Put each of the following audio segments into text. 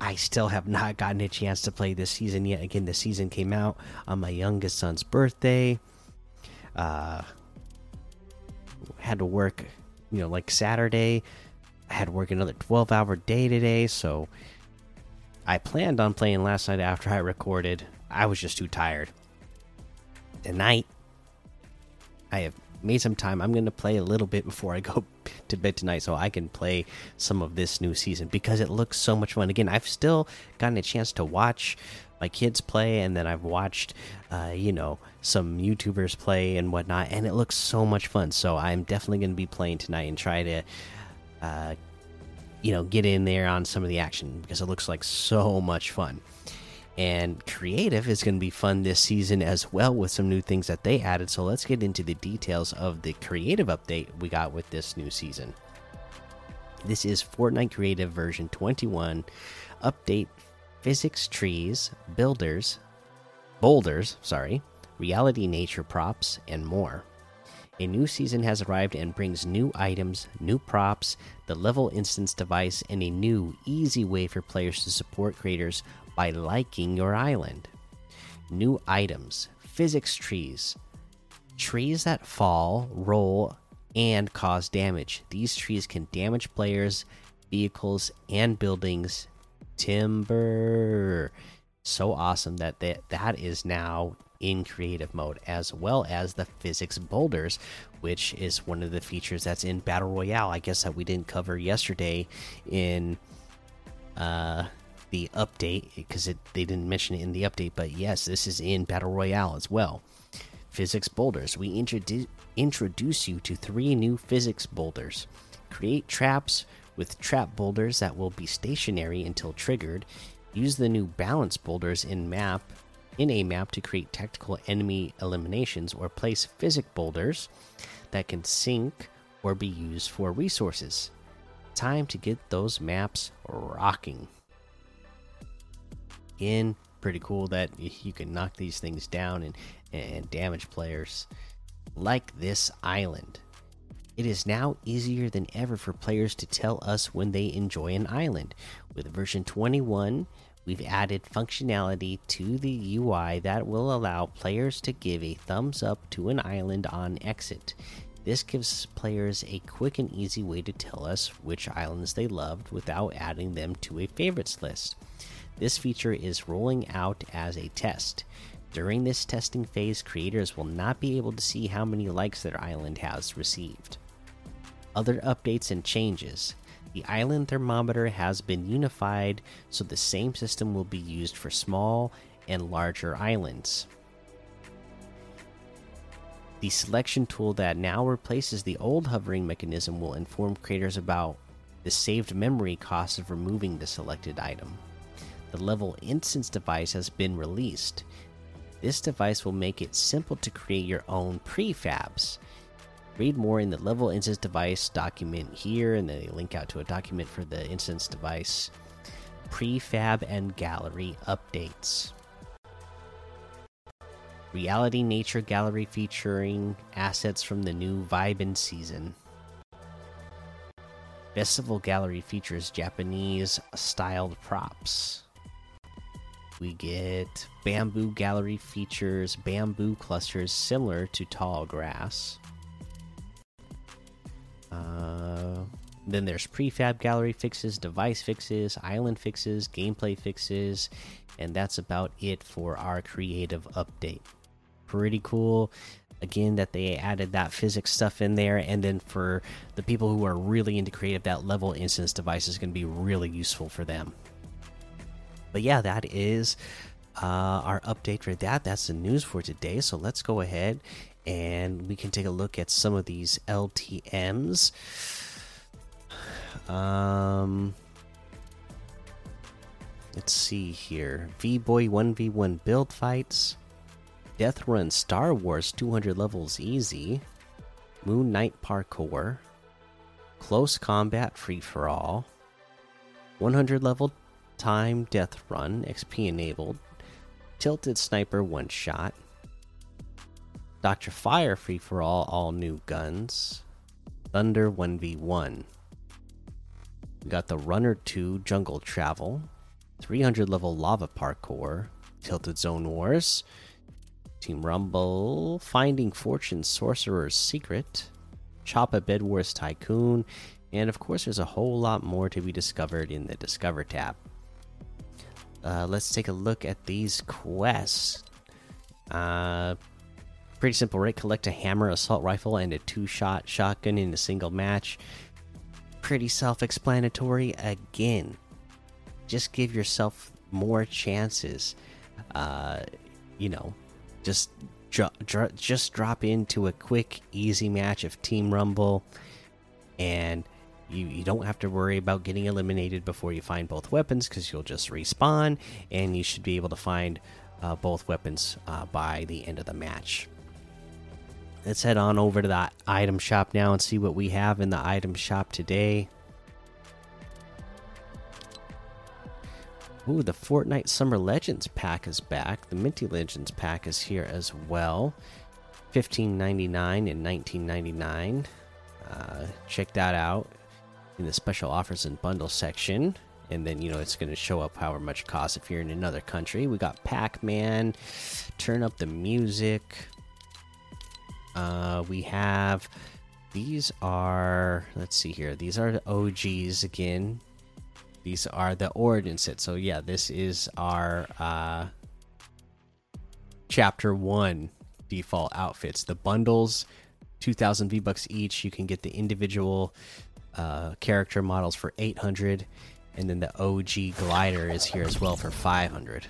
I still have not gotten a chance to play this season yet. Again, the season came out on my youngest son's birthday. Uh, had to work, you know, like Saturday. I had to work another 12 hour day today, so I planned on playing last night after I recorded. I was just too tired. Tonight, I have made some time. I'm going to play a little bit before I go to bed tonight so I can play some of this new season because it looks so much fun. Again, I've still gotten a chance to watch my kids play, and then I've watched, uh, you know, some YouTubers play and whatnot, and it looks so much fun. So I'm definitely going to be playing tonight and try to, uh, you know, get in there on some of the action because it looks like so much fun. And creative is going to be fun this season as well with some new things that they added. So let's get into the details of the creative update we got with this new season. This is Fortnite Creative version 21 update physics trees, builders, boulders, sorry, reality nature props, and more. A new season has arrived and brings new items, new props, the level instance device, and a new, easy way for players to support creators by liking your island. New items physics trees, trees that fall, roll, and cause damage. These trees can damage players, vehicles, and buildings. Timber. So awesome that that, that is now in creative mode, as well as the physics boulders, which is one of the features that's in Battle Royale. I guess that we didn't cover yesterday in uh the update because they didn't mention it in the update, but yes, this is in Battle Royale as well. Physics boulders. We introduce introduce you to three new physics boulders. Create traps with trap boulders that will be stationary until triggered. Use the new balance boulders in map in a map to create tactical enemy eliminations or place physic boulders that can sink or be used for resources. Time to get those maps rocking in. Pretty cool that you can knock these things down and, and damage players like this island. It is now easier than ever for players to tell us when they enjoy an island. With version 21, we've added functionality to the UI that will allow players to give a thumbs up to an island on exit. This gives players a quick and easy way to tell us which islands they loved without adding them to a favorites list. This feature is rolling out as a test. During this testing phase, creators will not be able to see how many likes their island has received. Other updates and changes. The island thermometer has been unified, so the same system will be used for small and larger islands. The selection tool that now replaces the old hovering mechanism will inform creators about the saved memory cost of removing the selected item the level instance device has been released. This device will make it simple to create your own prefabs. Read more in the level instance device document here, and then they link out to a document for the instance device prefab and gallery updates. Reality Nature Gallery featuring assets from the new Vibin season. Festival Gallery features Japanese styled props. We get bamboo gallery features bamboo clusters similar to tall grass. Uh, then there's prefab gallery fixes, device fixes, island fixes, gameplay fixes, and that's about it for our creative update. Pretty cool. Again, that they added that physics stuff in there, and then for the people who are really into creative, that level instance device is going to be really useful for them. But yeah, that is uh, our update for that. That's the news for today. So let's go ahead and we can take a look at some of these LTMs. Um, let's see here V Boy 1v1 build fights, Death Run Star Wars 200 levels easy, Moon Knight parkour, close combat free for all, 100 level time death run XP enabled, tilted sniper one shot, Dr. Fire free for all, all new guns, Thunder 1v1. We got the Runner 2 Jungle Travel, 300 level Lava Parkour, Tilted Zone Wars, Team Rumble, Finding Fortune Sorcerer's Secret, Choppa Bed Wars Tycoon, and of course, there's a whole lot more to be discovered in the Discover tab. Uh, let's take a look at these quests. Uh, pretty simple, right? Collect a hammer, assault rifle, and a two shot shotgun in a single match. Pretty self explanatory again. Just give yourself more chances. Uh, you know, just dro dro just drop into a quick, easy match of Team Rumble, and you you don't have to worry about getting eliminated before you find both weapons because you'll just respawn, and you should be able to find uh, both weapons uh, by the end of the match. Let's head on over to the item shop now and see what we have in the item shop today. Ooh, the Fortnite Summer Legends pack is back. The Minty Legends pack is here as well. Fifteen ninety nine and nineteen ninety nine. Uh, check that out in the special offers and bundle section. And then, you know, it's going to show up however much it costs if you're in another country. We got Pac Man, Turn Up the Music. Uh, we have these are, let's see here, these are the OGs again. These are the Origin set. So, yeah, this is our uh, chapter one default outfits. The bundles, 2000 V bucks each. You can get the individual uh, character models for 800 and then the OG glider is here as well for 500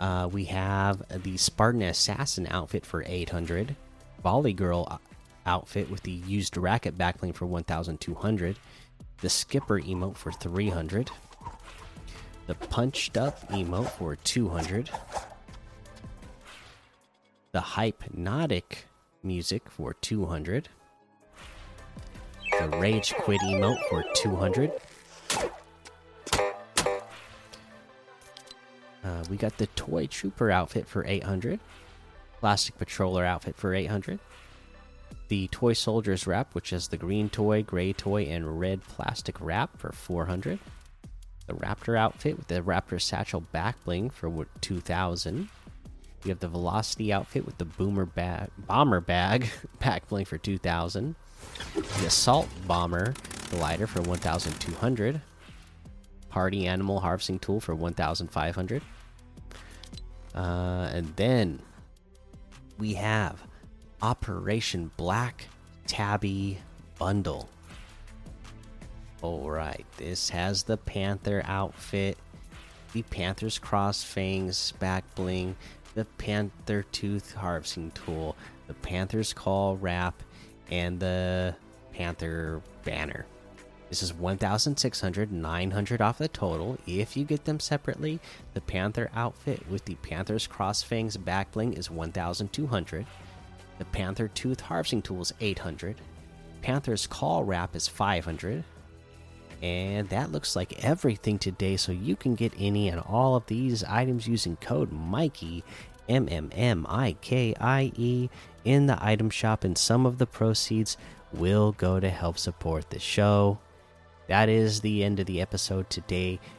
uh, we have the Spartan Assassin outfit for 800 Volley Girl outfit with the used racket backbling for 1200 the Skipper emote for 300 the Punched Up emote for 200 the Hypnotic music for 200 the Rage Quit emote for 200. Uh, we got the Toy Trooper outfit for 800. Plastic Patroller outfit for 800. The Toy Soldiers wrap, which is the green toy, gray toy, and red plastic wrap for 400. The Raptor outfit with the Raptor Satchel back bling for 2000. We have the Velocity outfit with the Boomer bag, Bomber bag back bling for 2000 the assault bomber glider for 1200 party animal harvesting tool for 1500 uh, and then we have operation black tabby bundle all right this has the panther outfit the panther's cross fangs back bling the panther tooth harvesting tool the panther's call wrap and the Panther banner. This is 1,600, 900 off the total. If you get them separately, the Panther outfit with the Panther's Cross Fangs back bling is 1,200. The Panther Tooth Harvesting Tool is 800. Panther's Call Wrap is 500. And that looks like everything today. So you can get any and all of these items using code Mikey M M M I K I E in the item shop, and some of the proceeds will go to help support the show. That is the end of the episode today.